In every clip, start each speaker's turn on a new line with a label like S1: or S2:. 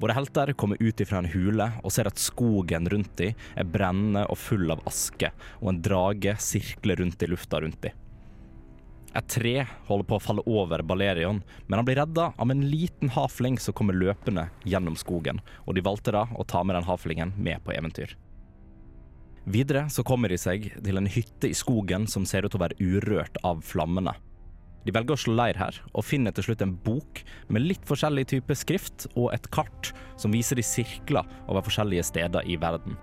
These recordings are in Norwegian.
S1: Våre helter kommer ut ifra en hule og ser at skogen rundt dem er brennende og full av aske, og en drage sirkler rundt i lufta rundt dem. Et tre holder på å falle over Balerion, men han blir redda av en liten hafling som kommer løpende gjennom skogen, og de valgte da å ta med den haflingen med på eventyr. Videre så kommer de seg til en hytte i skogen som ser ut til å være urørt av flammene. De velger å slå leir her, og finner til slutt en bok med litt forskjellig type skrift og et kart som viser de sirkler over forskjellige steder i verden.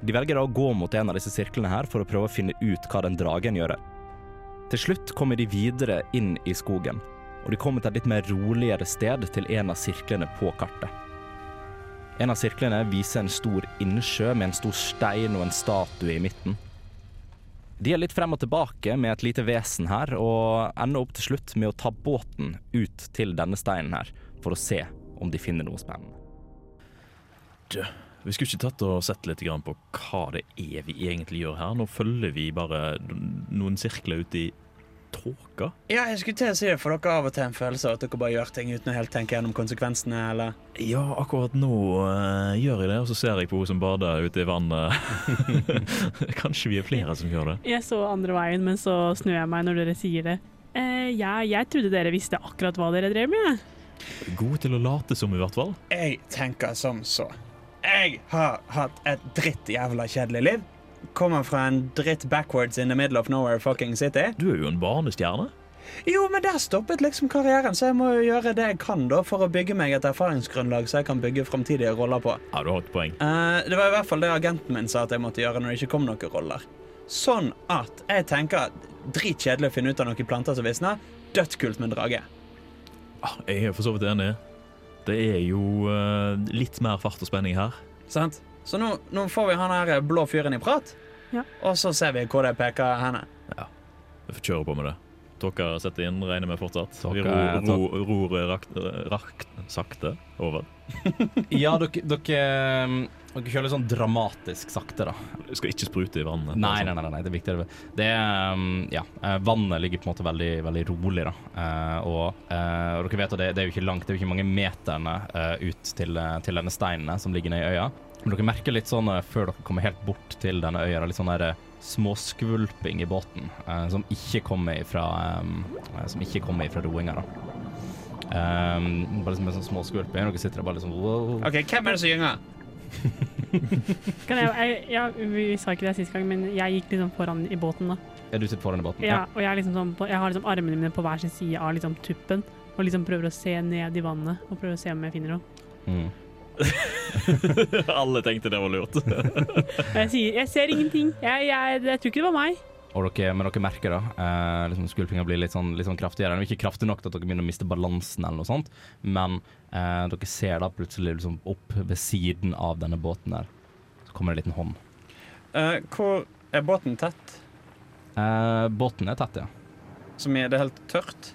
S1: De velger da å gå mot en av disse sirklene her for å prøve å finne ut hva den dragen gjør. Til slutt kommer de videre inn i skogen, og de kommer til et litt mer roligere sted til en av sirklene på kartet. En av sirklene viser en stor innsjø med en stor stein og en statue i midten. De er litt frem og tilbake med et lite vesen her, og ender opp til slutt med å ta båten ut til denne steinen her, for å se om de finner noe spennende.
S2: Du, vi skulle ikke tatt og sett litt på hva det er vi egentlig gjør her. Nå følger vi bare noen sirkler ut i tåka.
S3: Ja, jeg skulle til å si det, for dere av og til en følelse av at dere bare gjør ting uten å helt tenke gjennom konsekvensene, eller?
S2: Ja, akkurat nå uh, gjør jeg det, og så ser jeg på henne som bader ute i vannet. Kanskje vi er flere som gjør det.
S4: Jeg så andre veien, men så snur jeg meg når dere sier det. Uh, ja, jeg trodde dere visste akkurat hva dere drev med.
S2: Gode til å late som, i hvert fall.
S3: Jeg tenker som så. Jeg har hatt et dritt jævla kjedelig liv. Kommer fra en dritt backwards in the middle of nowhere fucking city.
S2: Du er jo en barnestjerne.
S3: Jo, men der stoppet liksom karrieren, så jeg må jo gjøre det jeg kan da for å bygge meg et erfaringsgrunnlag så jeg kan bygge framtidige roller på.
S2: Ja, du har et poeng.
S3: Uh, det var i hvert fall det agenten min sa at jeg måtte gjøre når det ikke kom noen roller. Sånn at jeg tenker dritkjedelig å finne ut av noen planter som visner. Dødskult med en drage.
S2: Ah, Jeg er for så vidt enig. Det er jo uh, litt mer fart og spenning her.
S3: Sant? Så nå, nå får vi han her blå fyren i prat,
S4: Ja.
S3: og så ser vi hvor det peker henne.
S2: Vi får kjøre på med det. Dere setter inn, regner med fortsatt. Vi
S1: Dere-
S2: ror, ror, rakt, rakt, sakte over.
S1: Ja, dere, dere, dere kjører litt sånn dramatisk sakte, da.
S2: Du skal ikke sprute i vannet.
S1: Nei, nei, nei, nei, det er viktigere. Det er, um, ja, eh, vannet ligger på en måte veldig, veldig rolig, da. Eh, og, eh, og dere vet at det, det er jo ikke langt, det er jo ikke mange meterne eh, ut til, eh, til denne steinen som ligger nede i øya. Men dere merker litt sånn eh, før dere kommer helt bort til denne øya, litt sånn der eh, småskvulping i båten, eh, som ikke kommer ifra um, eh, Som ikke kommer ifra roinga, da. Um, bare liksom en sånn småskvulping. Dere sitter der bare liksom wow.
S3: OK, hvem er det som gynger?
S4: Kan jeg, jeg, jeg, vi sa ikke det sist gang, men jeg gikk liksom foran i båten, da.
S1: Ja, du sitter foran i båten?
S4: Ja, og jeg, liksom sånn på, jeg har liksom armene mine på hver sin side av liksom tuppen, og liksom prøver å se ned i vannet og prøver å se om jeg finner noe.
S1: Mm.
S2: Alle tenkte det var lurt.
S4: Jeg sier 'jeg ser ingenting'. Jeg, jeg, jeg tror ikke det var meg.
S1: Og dere, men dere merker da eh, liksom Skulpinga blir litt sånn, litt sånn kraftigere. Den er ikke kraftig nok til at dere begynner å miste balansen, eller noe sånt men eh, dere ser da plutselig liksom opp ved siden av denne båten der. Så kommer det en liten hånd.
S3: Eh, hvor er båten tett?
S1: Eh, båten er tett, ja.
S3: Som er det helt tørt?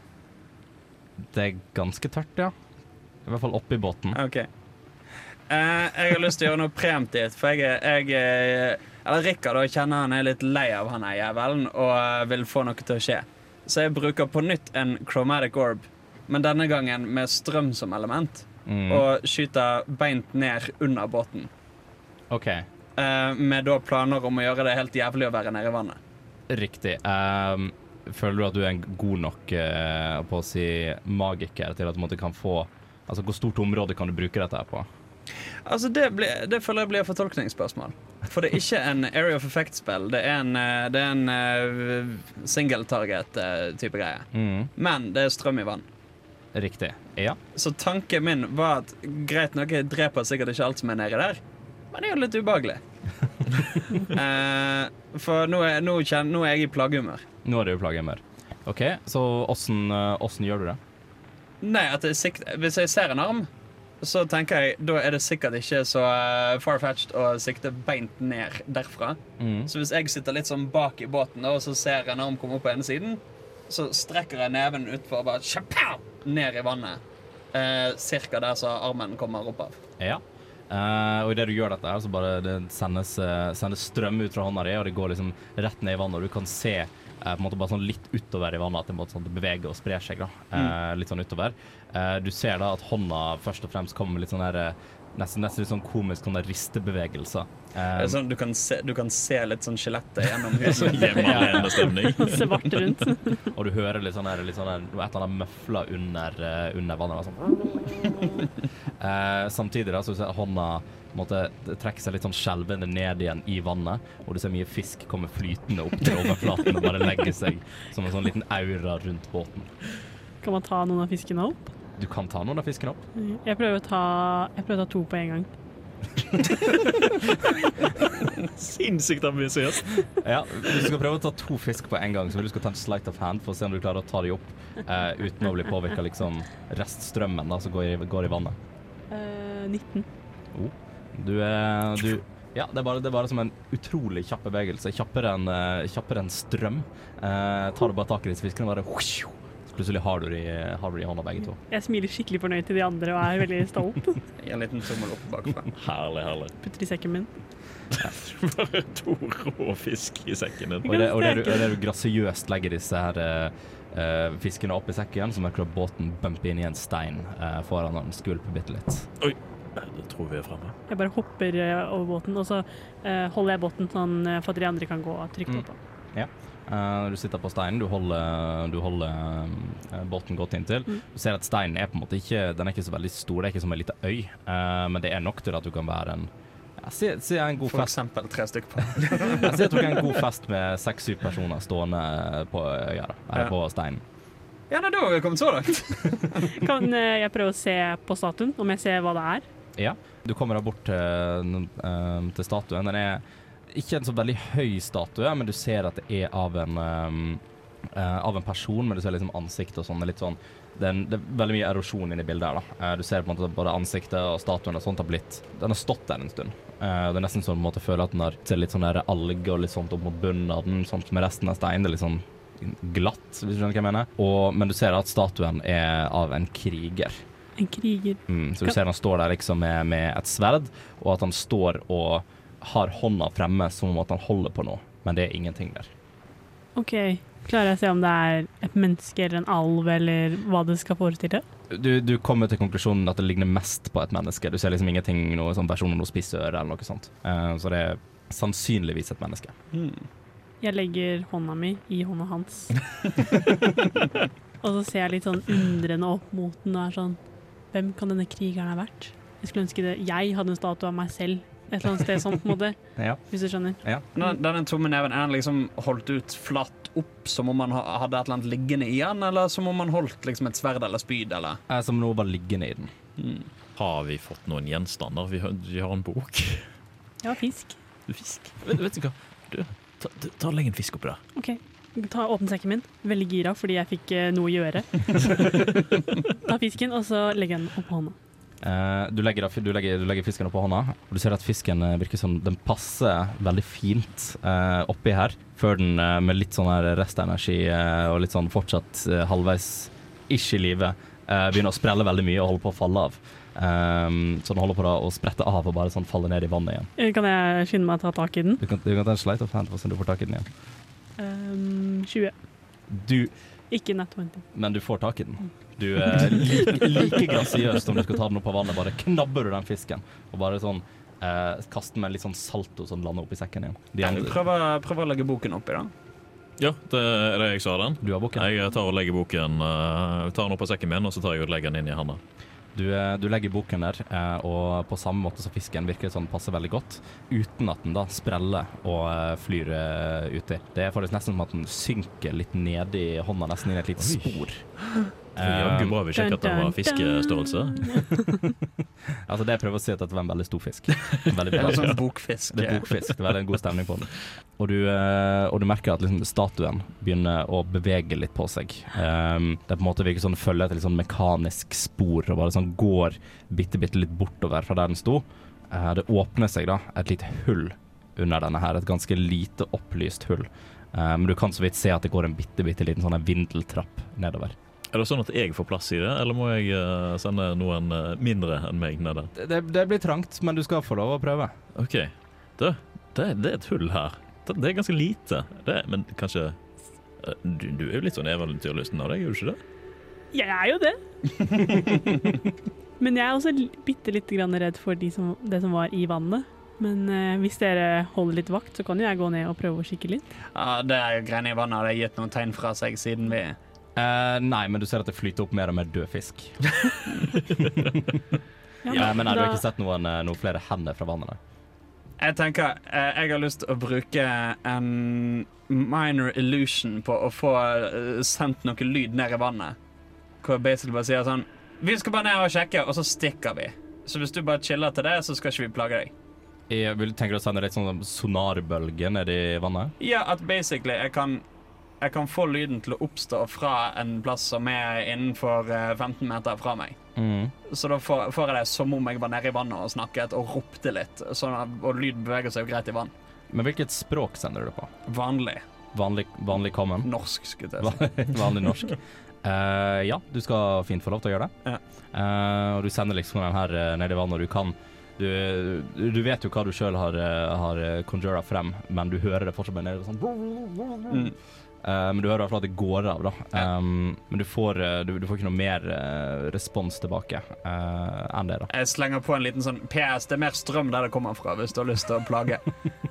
S1: Det er ganske tørt, ja. I hvert fall oppi båten.
S3: OK. Eh, jeg har lyst til å gjøre noe preemptivt, for jeg, jeg er- Eller Rikard kjenner han er litt lei av han er jævelen og eh, vil få noe til å skje. Så jeg bruker på nytt en chromatic orb, men denne gangen med strøm som element.
S1: Mm.
S3: Og skyter beint ned under båten.
S1: OK,
S3: Eh, med da planer om å gjøre det helt jævlig å være nede i vannet.
S1: riktig. Um, føler du at du er en god nok uh, på å si magiker til at du kan få Altså, hvor stort område kan du bruke dette her på?
S3: Altså, det, ble, det føler jeg blir fortolkningsspørsmål. For det er ikke en Area of Effect-spill. Det er en, eh, det er en eh, single target-type greie.
S1: Mm.
S3: Men det er strøm i vann.
S1: Riktig. Ja.
S3: Så tanken min var at greit nok, jeg dreper sikkert ikke alt som er nedi der, men det er jo litt ubehagelig. eh, for nå er, nå, kjenner, nå er jeg i plaggehumør.
S1: Nå er det jo plaggehumør. OK, så åssen eh, gjør du det?
S3: Nei, at er sikt, Hvis jeg ser en arm, så tenker jeg da er det sikkert ikke så uh, far-fetched å sikte beint ned derfra.
S1: Mm.
S3: Så hvis jeg sitter litt sånn bak i båten og så ser en arm komme opp på ene siden, så strekker jeg neven utfor og bare sjapow, ned i vannet. Eh, cirka der så armen kommer opp av.
S1: Ja. Uh, og idet du gjør dette, her, så bare det sendes, eh, sendes strøm ut fra hånda di, og det går liksom rett ned i vannet, og du kan se eh, på en måte bare sånn litt utover i vannet at det, på måte sånn, det beveger og sprer seg. da, eh, Litt sånn utover. Eh, du ser da at hånda først og fremst kommer med litt sånn her eh, Nesten, nesten litt sånn komisk sånn der ristebevegelser. Eh,
S3: er Sånn, du, kan se, du kan se litt sånn skjelettet gjennom huden.
S2: Hjemmealene stemning.
S4: Svart rundt.
S1: og du hører litt sånn her, litt sånn her, et eller annet møfler under, eh, under vannet. Sånn. Eh, samtidig da, så ser hånda måte, det trekker seg litt sånn skjelvende ned igjen i vannet, og du ser mye fisk komme flytende opp til overflaten og bare legge seg som en sånn liten aura rundt båten.
S4: Kan man ta noen av fiskene opp?
S1: Du kan ta noen av fiskene opp.
S4: Jeg prøver å ta, jeg prøver å ta to på en gang.
S2: Sinnssykt ambisiøst.
S1: Ja, du skal prøve å ta to fisk på en gang, så vil du skal ta en sleight of hand for å se om du klarer å ta dem opp uh, uten å bli påvirka liksom reststrømmen da, som går i, går i vannet.
S4: Uh, 19.
S1: Du er du, Ja, det er, bare, det er bare som en utrolig kjapp bevegelse. Kjappere enn eh, kjappere enn strøm. Eh, tar du bare tak i disse fiskene, bare så plutselig har du de, har du de i hånda, begge to.
S4: Jeg smiler skikkelig fornøyd til de andre og er veldig stolt.
S3: En liten tommel opp bakfra.
S2: Herlig, herlig.
S4: Putter i sekken min.
S2: Bare to rå fisk i sekken din.
S1: Og det, og det, du, og det du grasiøst legger disse her eh, eh, fiskene opp i sekken, så merker du at båten bumper inn i en stein uh, foran den skvulper bitte litt.
S2: Det tror vi er fremme.
S4: Jeg bare hopper eh, over båten, og så eh, holder jeg båten sånn for at de andre kan gå trygt
S1: Mm.
S4: oppå.
S1: Eh, du sitter på steinen, du holder, du holder båten godt inntil.
S4: Mm.
S1: Du ser at steinen er på en måte ikke Den er ikke så veldig stor, det er ikke som en liten øy, eh, men det er nok til at du kan være en ja, Si si en god
S3: For
S1: fest.
S3: eksempel tre stykker på.
S1: Jeg ser at du har en god fest med seks-syv personer stående på øya, da, eller
S3: Ja.
S1: på steinen.
S3: Ja, nei, da har vi kommet så langt.
S4: Kan jeg prøve å se på statuen, om jeg ser hva det er?
S1: Ja. Du kommer da bort til, eh, til statuen. Den er ikke en så veldig høy statue, men du ser at det er av en eh, eh, av en person, men du ser liksom ansiktet og sånn. Det er litt sånn det er, en, det er veldig mye erosjon inni bildet her. da. Du ser på en måte både ansiktet og statuen og sånt har blitt Den har stått der en stund. Det er nesten sånn på en måte føler at den har ser litt sånn alger og litt sånt opp mot bunnen av den, sånt med resten av steinen. Det er litt sånn glatt, hvis du skjønner hva jeg mener. Og, men du ser at statuen er av en kriger.
S4: En kriger.
S1: Mm, så du ser han står der liksom med, med et sverd, og at han står og har hånda fremme som om at han holder på noe, men det er ingenting der.
S4: OK. Klarer jeg å se om det er et menneske eller en alv, eller hva det skal forestille?
S1: Du, du kommer til konklusjonen at det ligner mest på et menneske. Du ser liksom ingenting, noe sånn versjon av noe spissøre eller noe sånt. Uh, så det er sannsynligvis et menneske.
S4: Jeg legger hånda mi i hånda hans. og så ser jeg litt sånn undrende opp mot den og er sånn Hvem kan denne krigeren ha vært? Jeg skulle ønske det Jeg hadde en statue av meg selv et eller annet sted sånn, på en måte.
S1: Ja.
S4: Hvis du skjønner.
S3: Den, denne tomme neven, er den liksom holdt ut flatt opp som om man hadde et eller annet liggende i den, eller som om man holdt liksom et sverd eller spyd, eller?
S1: Eh, som noe var liggende i den.
S3: Mm.
S2: Har vi fått noen gjenstander? Vi har, vi har en bok.
S4: Ja, fisk.
S2: Fisk. Vet, vet du hva? Du, ta, ta, ta Legg en fisk oppi der.
S4: OK. Ta Åpne sekken min. Veldig gira fordi jeg fikk eh, noe å gjøre. Ta fisken, og så legger jeg den oppå hånda.
S1: Eh, du, legger, da- du, legger, du legger fisken oppå hånda, og du ser at fisken eh, virker som den passer veldig fint eh, oppi her, før den eh, med litt sånn her restenergi eh, og litt sånn fortsatt eh, halvveis ikke i live eh, begynner å sprelle veldig mye og holder på å falle av. Um, så den holder på da å sprette av og bare sånn falle ned i vannet igjen.
S4: Eh, Kan jeg skynde meg å ta tak i den?
S1: Du kan, du kan ta en slate of hand for å se om du får tak i den igjen.
S4: Um, 20.
S1: Du,
S4: Ikke nett 20.
S1: men du får tak i den. Du er like, like grasiøst om du skal ta den opp av vannet. Bare knabber du den fisken og bare sånn eh, kaster den med litt sånn salto som lander oppi sekken igjen. De andre,
S3: Prøv, prøv å legge boken oppi, da.
S2: Ja, det er det jeg sa den.
S1: du har boken.
S2: Jeg tar og legger boken uh, tar den opp av sekken min, og så tar jeg og legger den inn i handa.
S1: Du, eh, du legger boken der, eh, og på samme måte som fisken virker det som den passer veldig godt, uten at den da spreller og eh, flyr uti. Det er faktisk nesten som at den synker litt ned i hånda, nesten inn i et lite spor.
S2: Jaggu bra vi sjekket at den var fiskestørrelse.
S1: Altså det jeg prøver å si er at det var en veldig stor fisk. Veldig
S3: Det
S1: bra
S3: sånn bokfisk.
S1: Det er bokfisk. Det er veldig en god stemning på den. Og du, eh, og du merker at liksom statuen begynner å bevege litt på seg. Um, det er på en måte virker sånn følger et litt sånn mekanisk spor og bare sånn går bitte, bitte litt bortover fra der den sto. Uh, det åpner seg da et lite hull under denne her, et ganske lite opplyst hull. Men men du kan så vidt se at det går en bitte, bitte liten sånn vindeltrapp nedover.
S2: Er det sånn at jeg får plass i det, eller må jeg eh, sende noen eh, mindre enn meg ned der?
S1: Det, det blir trangt, men du skal få lov å prøve.
S2: OK. Det, det, det er et hull her. Det, det er ganske lite. Det, men kanskje eh, du, du er jo litt sånn eventyrlysten av deg, er du ikke det?
S4: Jeg er jo det. Men jeg er også bitte lite grann redd for de som, det som var i vannet. Men eh, hvis dere holder litt vakt, så kan jo jeg gå ned og prøve å kikke litt.
S3: Ja, det er greiene i vannet har gitt noen tegn fra seg siden vi
S1: Eh, nei, men du ser at det flyter opp mer og mer død fisk. Ja, men nei, du har ikke sett noen, eh, noen flere hender fra vannet? nei.
S3: Jeg tenker eh, jeg har lyst til å bruke en minor illusion på å få eh, sendt noe lyd ned i vannet. Hvor jeg basically bare sier sånn Vi skal bare ned og sjekke, og så stikker vi. Så hvis du bare chiller til det, så skal ikke vi plage deg.
S1: Jeg vil tenke å sende litt sånn sonarbølge ned i vannet.
S3: Ja, at basically jeg kan jeg kan få lyden til å oppstå fra en plass som er innenfor eh, 15 meter fra meg. Så da får, får jeg det som om jeg var nede i vannet og snakket og ropte litt. Sånn at, og lyd beveger seg jo greit i vann.
S1: Men hvilket språk sender du på?
S3: Vanlig.
S1: Vanlig, vanlig common?
S3: Norsk, skulle jeg si.
S1: vanlig norsk? Uh, ja, du skal fint få lov til å gjøre det.
S3: Ja.
S1: Uh, og du sender liksom den her uh, ned i vannet, og du kan du, du vet jo hva du sjøl har, eh, har conjura frem, men du hører det fortsatt bare nede sånn
S3: Mm.
S1: Eh, men du hører i hvert fall at det går av, da.
S3: Ja.
S1: Um, men du får, eh, du, du får ikke noe mer uh, respons tilbake uh, enn det, da.
S3: Jeg slenger på en liten sånn PS. Det er mer strøm der det kommer fra, hvis du har lyst til å plage.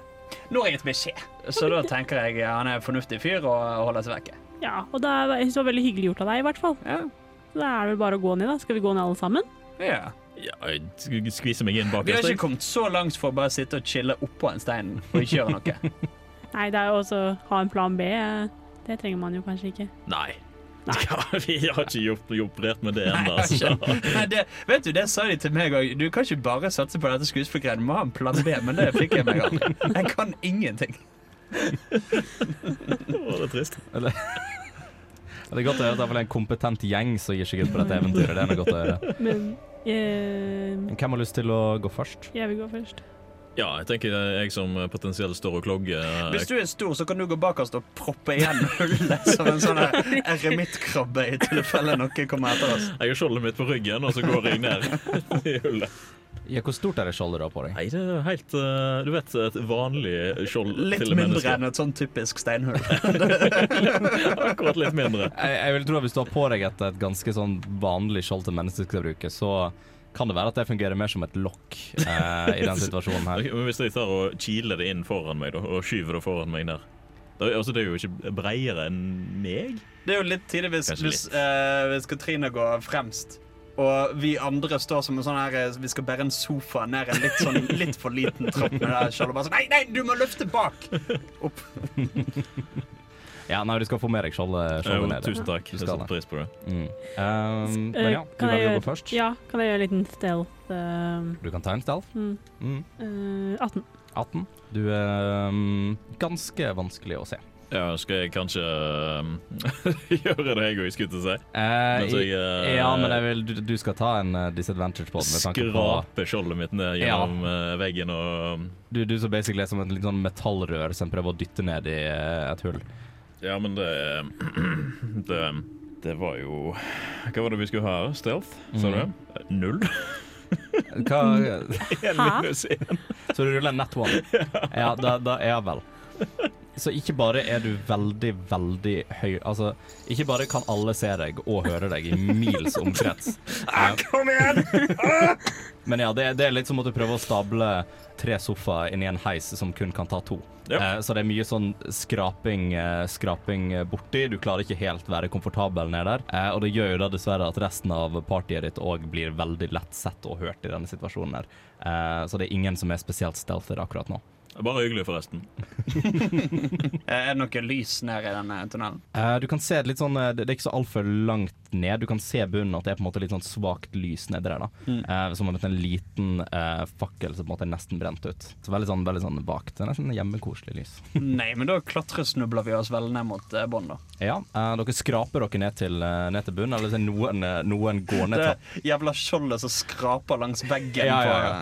S3: Nå har jeg gitt beskjed, så da tenker jeg han er en fornuftig fyr og holder seg vekke.
S4: Ja, og det er, var veldig hyggelig gjort av deg, i hvert fall.
S3: Ja.
S4: Så Da er det vel bare å gå ned, da. Skal vi gå ned alle sammen?
S3: ja.
S2: Ja, jeg skviser meg inn bak
S3: Vi har ikke kommet så langt for å bare sitte og chille oppå en stein og ikke gjøre noe.
S4: Nei, det er jo også ha en plan B. Det trenger man jo kanskje ikke.
S2: Nei.
S4: Nei.
S2: Ja, vi har ikke gjort, operert med det ennå.
S3: jeg
S2: så-
S3: skjønner. Nei, det, vet du, det sa de til meg òg. Du kan ikke bare satse på dette skuespillergreiene. Du må ha en plan B, men det fikk jeg meg aldri. Jeg kan ingenting.
S2: Å, det er trist.
S1: Det er godt å høre at det er en kompetent gjeng som gir seg ut på dette eventyret. Det er noe godt å høre.
S4: Men eh,
S1: Hvem har lyst til å gå først?
S4: jeg vil gå først.
S2: Ja, jeg tenker jeg som potensielt står og klogger
S3: Hvis du er stor, så kan du gå bakerst og proppe igjen hullet som en sånn eremittkrabbe i tilfelle noe kommer etter oss.
S2: Jeg har skjoldet mitt på ryggen, og så går jeg ned i hullet.
S1: Ja, hvor stort er det skjoldet da på deg?
S2: Nei, det er helt eh, Du vet, et vanlig skjold
S3: Litt
S2: til
S3: mindre enn et sånn typisk steinhull.
S2: Akkurat litt mindre.
S1: Jeg, jeg vil tro at Hvis du har på deg et, et ganske sånn vanlig skjold til mennesker skal bruke, så kan det være at det fungerer mer som et lokk eh, i den situasjonen her.
S2: Okay, Men hvis jeg tar og kiler det inn foran meg, da, og skyver det foran meg der da, altså, Det er jo ikke bredere enn meg.
S3: Det er jo litt tidlig hvis, hvis, eh, hvis Katrine går fremst. Og vi andre står som en sånn her eh, Vi skal bære en sofa ned en litt, sånn, litt for liten trapp med det her skjoldet. Bare sånn Nei, nei, du må løfte bak! Opp.
S1: Ja, nei, du skal få med deg skjoldet,
S2: Jo,
S1: ned.
S2: tusen takk. Jeg setter pris på det.
S1: Mm. Um, men
S4: Eh,
S1: ja, du
S4: kan jeg
S1: gå først.
S4: Ja, kan jeg gjøre en liten stealth? eh,
S1: Du kan ta en stealth.
S4: mm,
S1: Mm.
S4: eh, 18.
S1: 18. Du er um, ganske vanskelig å se.
S2: Ja, skal jeg kanskje um, gjøre det jeg òg skulle til å si?
S1: Eh,
S2: jeg eh,
S1: ja, men jeg vil, du, du skal ta en uh, disadvantage på den. Med tanke på
S2: skrape skjoldet mitt ned gjennom eh, veggen og um,
S1: du, du så basically er som et litt sånn metallrør som prøver å dytte ned i uh, et hull.
S2: Ja, men det Det, det var jo Hva var det vi skulle ha? Stealth, sa du?
S1: Mhm.
S2: Null?
S1: Hva,
S4: Hæ?
S1: så du ruller en net one? Ja, da, da er vel. Så ikke bare er du veldig, veldig høy Altså, ikke bare kan alle se deg og høre deg i mils omkrets. Eh,
S3: Kom igjen!
S1: Men ja, det, det er litt som at du prøver å stable tre sofaer inn i en heis som kun kan ta to.
S2: Ja.
S1: Eh, så det er mye sånn skraping, eh, skraping eh, borti. Du klarer ikke helt være komfortabel ned der. Eh, og det gjør jo da dessverre at resten av partyet ditt òg blir veldig lett sett og hørt i denne situasjonen her. Eh, så det er ingen som er spesielt stealthy akkurat nå.
S2: Bare hyggelig, forresten.
S3: Er det noe lys nede i denne tunnelen?
S1: Uh, du kan se litt sånn eh, Det er ikke så altfor langt ned. Du kan se bunnen, at det er på en måte litt sånn svakt lys nedi der. da
S3: Mm.
S1: uh, Som en liten uh, fakkel som på en måte er nesten brent ut. Så veldig sånn, veldig sånn vagt. Det er Nesten hjemmekoselig lys.
S3: Nei, men da klatresnubler vi oss vel ned mot uh, bånn, da.
S1: Ja, eh, dere skraper dere ned til, ned til bunnen, eller så noen, noen går ned
S3: til
S1: Det
S3: jævla skjoldet som skraper langs veggen
S1: Ja, ja, ja.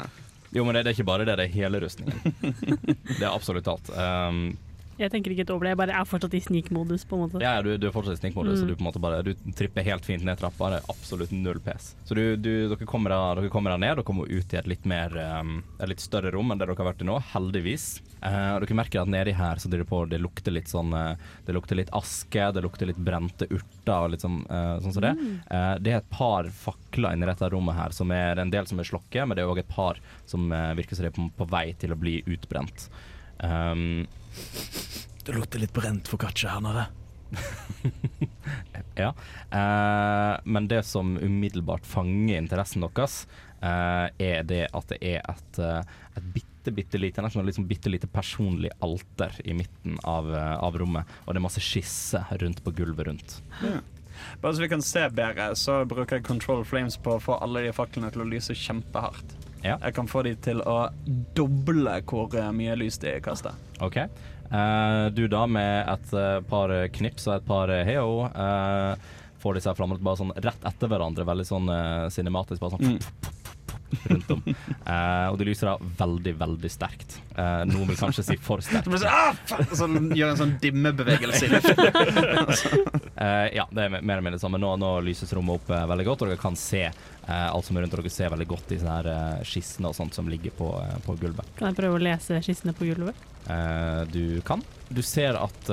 S1: Jo, men det, det er ikke bare det, det er hele rustningen. det er absolutt alt. Um,
S4: Jeg tenker ikke et over det, jeg bare er fortsatt i snikmodus, på en måte.
S1: Ja, du, du er fortsatt i snikmodus, så
S4: Mm.
S1: du på en måte bare Du tripper helt fint ned trappa. Det er absolutt null pes. Så du, du, dere, kommer da, dere kommer da ned og kommer ut i et litt mer um, Et litt større rom enn det dere har vært i nå, heldigvis. Uh, dere merker at nedi her så det, på, det lukter litt sånn eh, Det lukter litt aske, det lukter litt brente urter og litt sånn, uh, sånn som det. Eh, det er et par fakler inni dette rommet her, som er en del som er slokket, men det er òg et par som virker som de er på, på vei til å bli utbrent. Um,
S2: Det lukter litt brent foccaccia her nede.
S1: Ja. Eh, men det som umiddelbart fanger interessen deres, eh, er det at det er et, eh, et bitte, bitte lite nesten liksom bitte lite personlig alter i midten av, eh, av rommet. Og det er masse skisser rundt på gulvet rundt.
S3: Bare så vi kan se bedre, så bruker jeg control flames på å få alle de faklene til å lyse kjempehardt.
S1: Ja.
S3: Jeg kan få de til å doble hvor eh, mye lys de kaster.
S1: OK. Uh, du da med et eh, par knips og et par heo uh, får disse flammene bare sånn rett etter hverandre, veldig sånn uh, cinematisk. Bare sånn
S3: Mm.
S1: rundt om. Og de lyser da veldig, veldig sterkt. Eh, noen vil kanskje si for sterkt.
S3: Så blir sånn, ah! Så gjør en sånn dimmebevegelse i luften.
S1: uh, ja, det er mer eller mindre det samme. Nå, nå lyses rommet opp uh, veldig godt, og dere kan se eh, alt som er rundt. Dere ser veldig godt disse her eh, skissene og sånt som ligger på, på gulvet.
S4: Kan jeg prøve å lese skissene på gulvet?
S1: Eh, du kan. Du ser at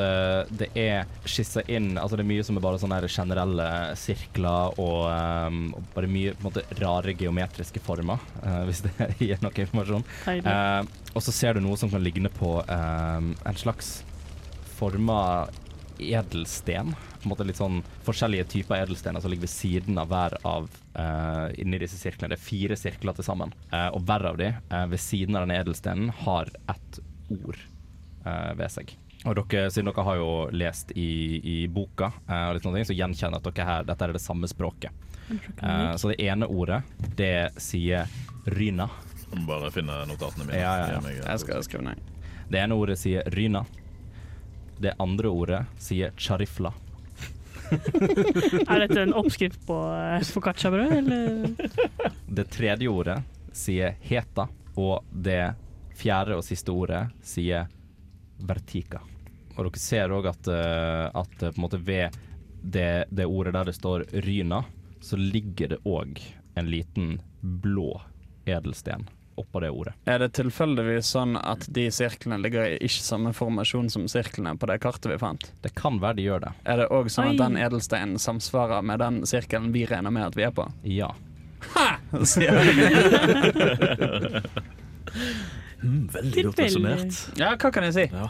S1: det er skissa inn Altså det er mye som er bare sånne her generelle sirkler og, um, og bare mye på en måte rare geometriske former, eh, hvis det gir noe informasjon. Eh, og så ser du noe som kan ligne på um, en slags forma edelsten. På en måte litt sånn forskjellige typer edelstener som ligger ved siden av hver av uh, inni disse sirklene. Det er fire sirkler til sammen. uh, og hver av de uh, ved siden av denne edelstenen har ett ord uh, ved seg. Og dere, siden dere har jo lest i, i boka, uh, og litt sånne ting, så gjenkjenner at dere her, dette er det samme språket. Eh, så det ene ordet, det sier ryna.
S2: Jeg må bare finne notatene mine.
S1: Ja, ja, ja.
S3: Jeg skal skrive ned.
S1: Det ene ordet sier ryna. Det andre ordet sier charifla.
S4: Er dette en oppskrift på foccacciabrød, eller?
S1: Det tredje ordet sier heta. Og det fjerde og siste ordet sier vertika. Og dere ser òg at, eh, at eh, på en måte ved det, det ordet der det står ryna, så ligger det òg en liten blå edelsten oppå det ordet.
S3: Er det tilfeldigvis sånn at de sirklene ligger i ikke samme formasjon som sirklene på det kartet vi fant?
S1: Det kan være de gjør det.
S3: Er det òg sånn
S4: Oi.
S3: at den edelsteinen samsvarer med den sirkelen vi regner med at vi er på?
S1: Ja.
S3: Sier jeg.
S2: Mm, veldig godt resonnert.
S3: Ja, hva kan jeg si?
S2: Ja.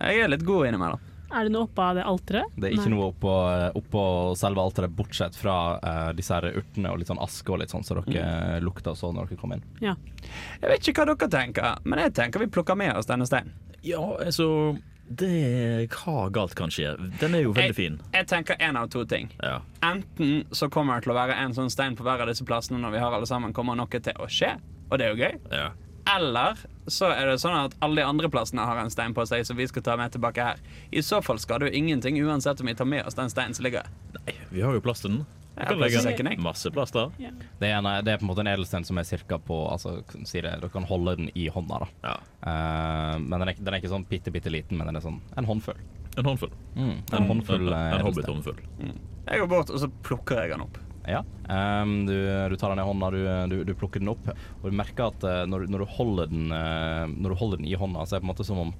S3: Jeg er litt god innimellom.
S4: Er det noe oppå det alteret?
S1: Det er ikke
S4: Nei.
S1: noe oppå, oppå selve alteret, bortsett fra uh, disse her urtene og litt sånn aske og litt sånn så dere mm. lukta så når dere kom inn.
S3: Jeg vet ikke hva dere tenker, men jeg tenker vi plukker med oss denne steinen.
S2: ja, altså Det Hva galt kan skje? Den er jo veldig fin.
S3: Jeg tenker én av to ting.
S2: Ja.
S3: Enten så kommer det til å være en sånn stein på hver av disse plassene når vi har alle sammen, kommer noe til å skje, og det er jo gøy.
S2: ja.
S3: Eller så er det sånn at alle de andre plassene har en stein på seg som vi skal ta med tilbake her. I så fall skader jo ingenting uansett om vi tar med oss den steinen som ligger her.
S2: Nei, vi har jo plass til den.
S3: Jeg
S2: Kan legge
S3: sekken.
S2: Masse plass der.
S4: Ja.
S1: Det er, en, det er på en måte en edelstein som er cirka på altså, si det, Dere kan holde den i hånda. da.
S2: Ja.
S1: Uh, men den er, den er ikke sånn bitte, bitte liten, men den er sånn en håndfull.
S2: En håndfull.
S1: Mm, en håndfull
S2: En,
S1: eh,
S2: en
S1: edelsten.
S2: Mm.
S3: Jeg går bort, og så plukker jeg den opp.
S1: Ja. Um, du, du tar den i hånda, du, du, du plukker den opp, og du merker at uh, når, når, den, uh, når du holder den i hånda, så er det på en måte som om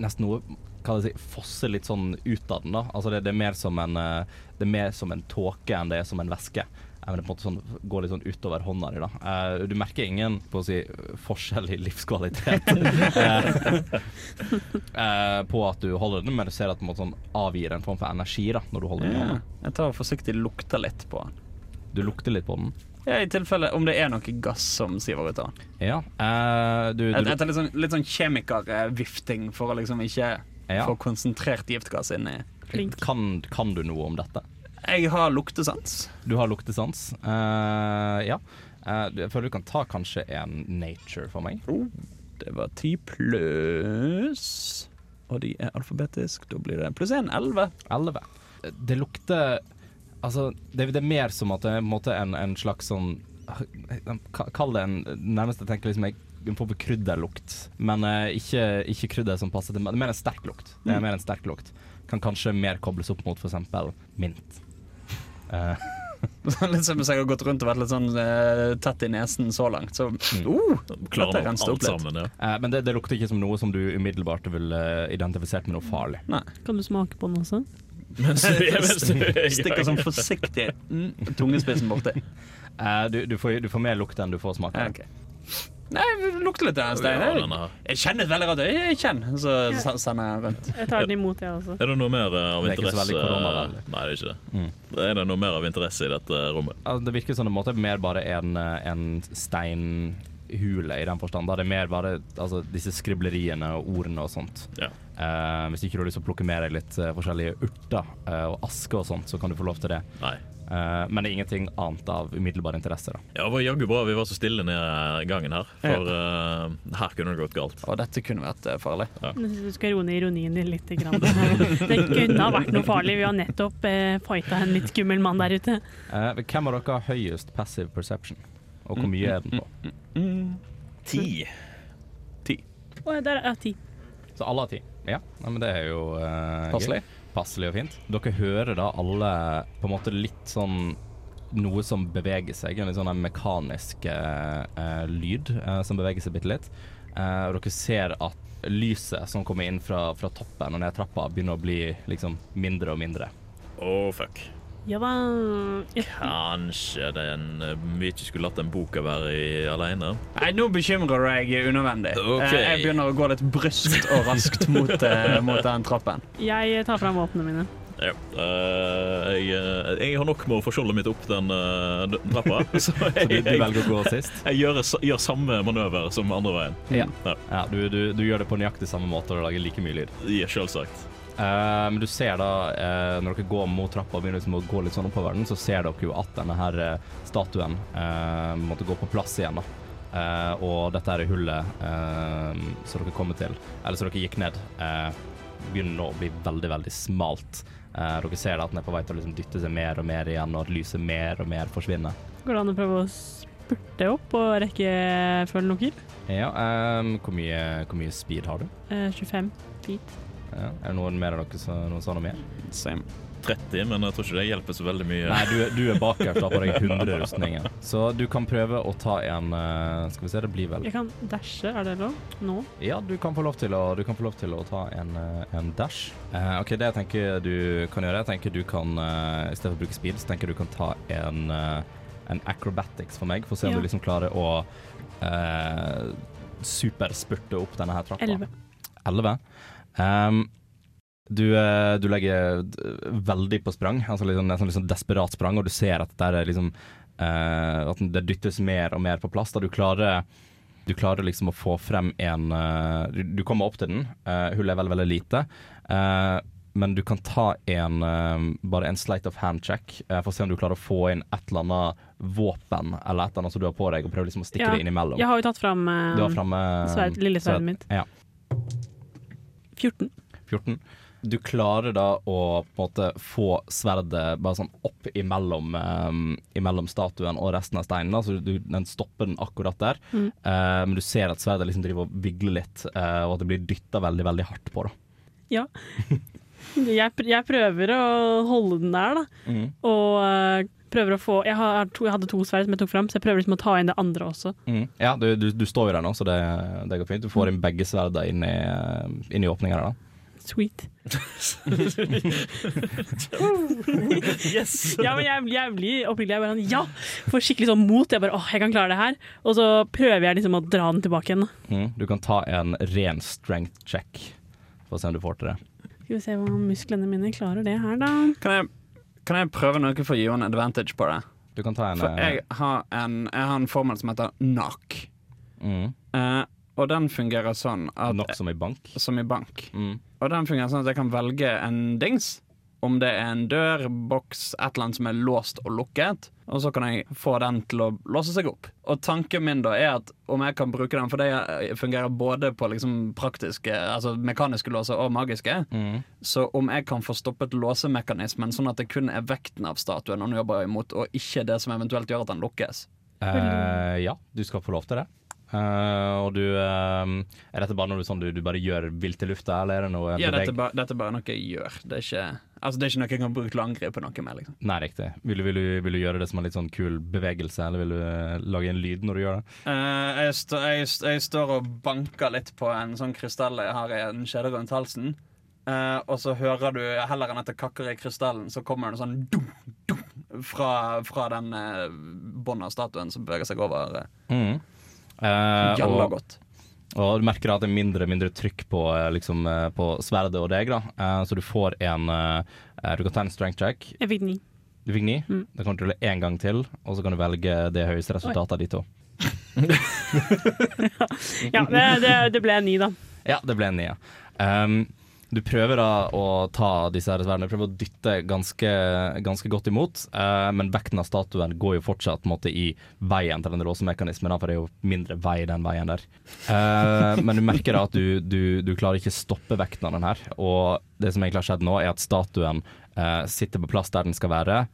S1: nesten noe si, fosser litt sånn ut av den. da Altså det, det er mer som en uh, Det er mer som en tåke enn det er som en væske. Men det på en måte sånn, går litt sånn utover hånda di. da Du merker ingen på å si, forskjell i livskvalitet på at du holder den, men du ser at den sånn avgir en form for energi da når du holder den i hånda.
S3: Jeg tar forsiktig lukter litt på den.
S1: Du lukter litt på den.
S3: Ja, I tilfelle om det er noe gass som siver ut av den.
S1: Ja. eh, du, du,
S3: Etter litt sånn, litt sånn kjemikervifting for å liksom ikke
S1: ja.
S3: få konsentrert giftgass inni.
S1: Kan, kan du noe om dette?
S3: Jeg har luktesans.
S1: Du har luktesans. Eh, ja. Eh, jeg føler du kan ta kanskje en nature for meg.
S3: Det var ti pluss Og de er alfabetisk. Da blir det pluss én. Elleve.
S1: 11. Det lukter Altså, det, det er mer som at det er en, måte en, en slags sånn ka- Kall det en Nærmest jeg tenker liksom jeg, en form for krydderlukt, men eh, ikke, ikke krydder som passer til Det er mer en sterk lukt. Det er
S3: Mm.
S1: mer en sterk lukt. Kan kanskje mer kobles opp mot f.eks. mint. Eh,
S3: litt som hvis jeg har gått rundt og vært litt sånn eh, tett i nesen så langt. Så uh,
S2: Klarer man alt
S3: litt.
S2: sammen, ja.
S1: eh, men det, det lukter ikke som noe som du umiddelbart ville identifisert med noe farlig.
S3: nei.
S4: Kan du smake på den også?
S2: Mens du, mens du er i
S3: Stikker
S2: gang.
S3: sånn forsiktig mm, tungespissen borti.
S1: Eh, du, du, får, du får mer lukt enn du får smak.
S3: Ja, ok. Nei, det lukter litt av den
S2: Ja,
S3: steinen. Jeg kjenner et veldig rart øye. Jeg kjenner, så sa- sender jeg rundt.
S4: Jeg tar den imot, jeg også.
S2: Er det noe mer eh, av
S1: Det er ikke så
S2: interesse
S1: veldig koronavennlig.
S2: Nei, det er ikke det.
S1: Mm.
S2: Er det noe mer av interesse i dette rommet?
S1: Altså, det virker som det måtte mer bare en, eh, en steinhule i den forstand. Da det er mer bare altså, disse skribleriene og ordene og sånt.
S2: Ja.
S1: Eh, hvis ikke du har lyst til å plukke med deg litt uh, forskjellige urter uh, og aske og sånt, så kan du få lov til det.
S2: Nei.
S1: Eh, men det er ingenting annet av umiddelbar interesse. da.
S2: Ja, det var jaggu bra vi var så stille ned gangen her, for her kunne det gått galt.
S3: Og dette kunne vært farlig.
S4: Jeg synes du skal roe ned ironien din litt. Grann. Det kunne ha vært noe farlig. Vi har nettopp fighta en litt skummel mann der ute.
S1: Eh, hvem av dere har høyest passive perception? Og hvor mye er den på?
S3: Mm.
S2: Ti.
S4: Å, der er ti.
S1: Så alle har ti? Ja, Nei, men det er jo eh, gøy.
S3: Passelig.
S1: Passelig og fint. Dere hører da alle på en måte litt sånn noe som beveger seg, en litt sånn mekanisk eh, eh, lyd eh, som beveger seg bitte litt. Eh, og dere ser at lyset som kommer inn fra, fra toppen og ned trappa, begynner å bli liksom mindre og mindre.
S2: Å, fuck.
S4: Ja. Ja,
S2: Kanskje den eh, vi ikke skulle latt den boka være i alene.
S3: Nei, nå bekymrer du deg unødvendig.
S2: Ok.
S3: Eh, Jeg begynner å gå litt bryskt og raskt mot, eh, mot den trappen.
S4: jeg tar fram våpnene mine.
S2: Ja. Uh, jeg, eh, jeg har nok med å få skjoldet mitt opp den, uh, trappa, så jeg,
S1: du,
S2: du
S1: velger å gå sist?
S2: jeg gjør, gjør samme manøver som andre veien.
S1: Ja.
S2: Ja.
S1: Ja, du, du, du gjør det på nøyaktig samme måte og lager like mye lyd.
S2: Ja, selvsagt.
S1: Eh, men du ser da, uh, når dere går mot trappa og begynner liksom å gå litt sånn oppover den, så ser dere jo at denne her eh, statuen måtte gå på plass igjen. da. Og dette her hullet som dere kommer til, eller som dere gikk ned, begynner nå å bli veldig, veldig smalt. Dere ser da at den er på vei til å liksom dytte seg mer og mer igjen, og at lyset mer og mer forsvinner.
S4: Går det an å prøve å spurte opp og rekke følge noe?
S1: Ja, eh, hvor, mye, hvor mye speed har du?
S4: Eh, 25 feet.
S1: Ja. Er det noen mer av dere som noen sa noe mer?
S3: Same.
S2: 30, men jeg tror ikke det hjelper så veldig mye.
S1: Nei, du, du er bakerst, har på deg 100 rustninger. Så du kan prøve å ta en eh, Skal vi se, det blir vel
S4: Jeg kan dashe, er det lov? Nå?
S1: Ja, du kan få lov til å, du kan få lov til å ta en, eh, en dash. Uh, OK, det jeg tenker du kan gjøre, jeg tenker du kan uh, I stedet for å bruke speed, så tenker jeg du kan ta en, uh, en acrobatics for meg, for å se om
S4: Ja.
S1: du liksom klarer å uh, superspurte opp denne her trappa.
S4: 11.
S1: 11. Ehm, du, eh, du legger veldig på sprang, altså liksom, nesten liksom desperat sprang, og du ser at det liksom uh, At det dyttes mer og mer på plass. Da du klarer du klarer liksom å få frem en uh, du, du kommer opp til den. Uh, hullet er veldig, veldig lite. Uh, men du kan ta en eh, bare en sleight of hand-check eh, for å se om du klarer å få inn et eller annet våpen eller et eller annet som du har på deg, og prøve liksom å stikke
S4: Ja,
S1: det innimellom.
S4: Jeg har jo tatt fram uh,
S1: Du har framme
S4: sverd, lille sverdet mitt.
S1: Ja.
S4: 14.
S1: 14. Du klarer da å på en måte få sverdet bare sånn opp imellom, um, imellom statuen og resten av steinen. Altså, Så du, den stopper den akkurat der.
S4: Mm.
S1: uh, men du ser at sverdet liksom driver og vigler litt, uh, og at det blir dytta veldig, veldig hardt på. da.
S4: Ja. Jeg, jeg prøver å holde den der, da.
S1: Mm.
S4: Og eh, prøver å få jeg, har to, jeg hadde to sverd som jeg tok fram, så jeg prøver liksom å ta inn det andre også.
S1: Mm. Ja, du, du, du står jo der nå, så det, det går fint. Du får inn begge sverdene inn i, inn i åpninga der, da.
S4: Sweet.
S2: Yes!
S4: Ja, men jeg, jeg blir oppriktig jeg bare sånn, ja! Får skikkelig sånn mot. Jeg bare åh, jeg kan klare det her. Og så prøver jeg liksom å dra den tilbake igjen.
S1: Mm. Du kan ta en ren strength check for å se om du får til det.
S4: Skal vi se hva musklene mine klarer det her, da.
S3: Kan jeg, kan jeg prøve noe for å gi henne advantage på det?
S1: Du kan ta en
S3: For
S1: eh,
S3: jeg har en, jeg har en formel som heter knock.
S1: mm.
S3: Eh, og den fungerer sånn at
S1: Knock som i bank.
S3: Som i bank.
S1: Mm.
S3: Og den fungerer sånn at jeg kan velge en dings. Om det er en dør, boks, et eller annet som er låst og lukket. Og så kan jeg få den til å låse seg opp. Og tanken min da er at om jeg kan bruke den, for det fungerer både på liksom praktiske, altså mekaniske låser og magiske,
S1: Mm.
S3: så om jeg kan få stoppet låsemekanismen sånn at det kun er vekten av statuen hun jobber imot, og ikke det som eventuelt gjør at den lukkes.
S1: Uh, ja, du skal få lov til det. Uh, og du uh, Er dette bare noe sånn du, du bare gjør vilt i lufta, eller er det noe
S3: Ja, dette, ba, dette er bare noe jeg gjør. Det er ikke, altså, det er ikke noe jeg kan bruke til å angripe noe med. Liksom.
S1: Nei, riktig. Vil du, vil, du, vil du gjøre det som en litt sånn kul bevegelse, eller vil du eh, lage en lyd når du gjør det?
S3: Uh, jeg, st jeg, st- jeg står og banker litt på en sånn krystall jeg har i en kjede rundt halsen. Uh, og så hører du, heller enn at det kakker i krystallen, så kommer det sånn dum, dum, fra, fra den uh, båndet av statuen som beveger seg over. Uh,
S1: Mm.
S3: Jalla godt.
S1: Og du merker at det er mindre mindre trykk på, eh, liksom, eh, på sverdet og deg, da. Eh, så du får en Du kan ta en strength check.
S4: Jeg fikk ni.
S1: Du fikk ni.
S4: Mm.
S1: Da kan du rulle én gang til, og så kan du velge det høyeste resultatet av de to.
S4: Ja, det, det, det ble ni, da.
S1: Ja, det ble ni, ja. Um, du prøver da å ta disse her sverdene, prøver å dytte ganske, ganske godt imot, eh, men vekten av statuen går jo fortsatt måte, i veien til den låsemekanismen, for det er jo mindre vei den veien der. Eh, men du merker da at du, du, du klarer ikke stoppe vekten av den her, og det som egentlig har skjedd nå, er at statuen eh, sitter på plass der den skal være,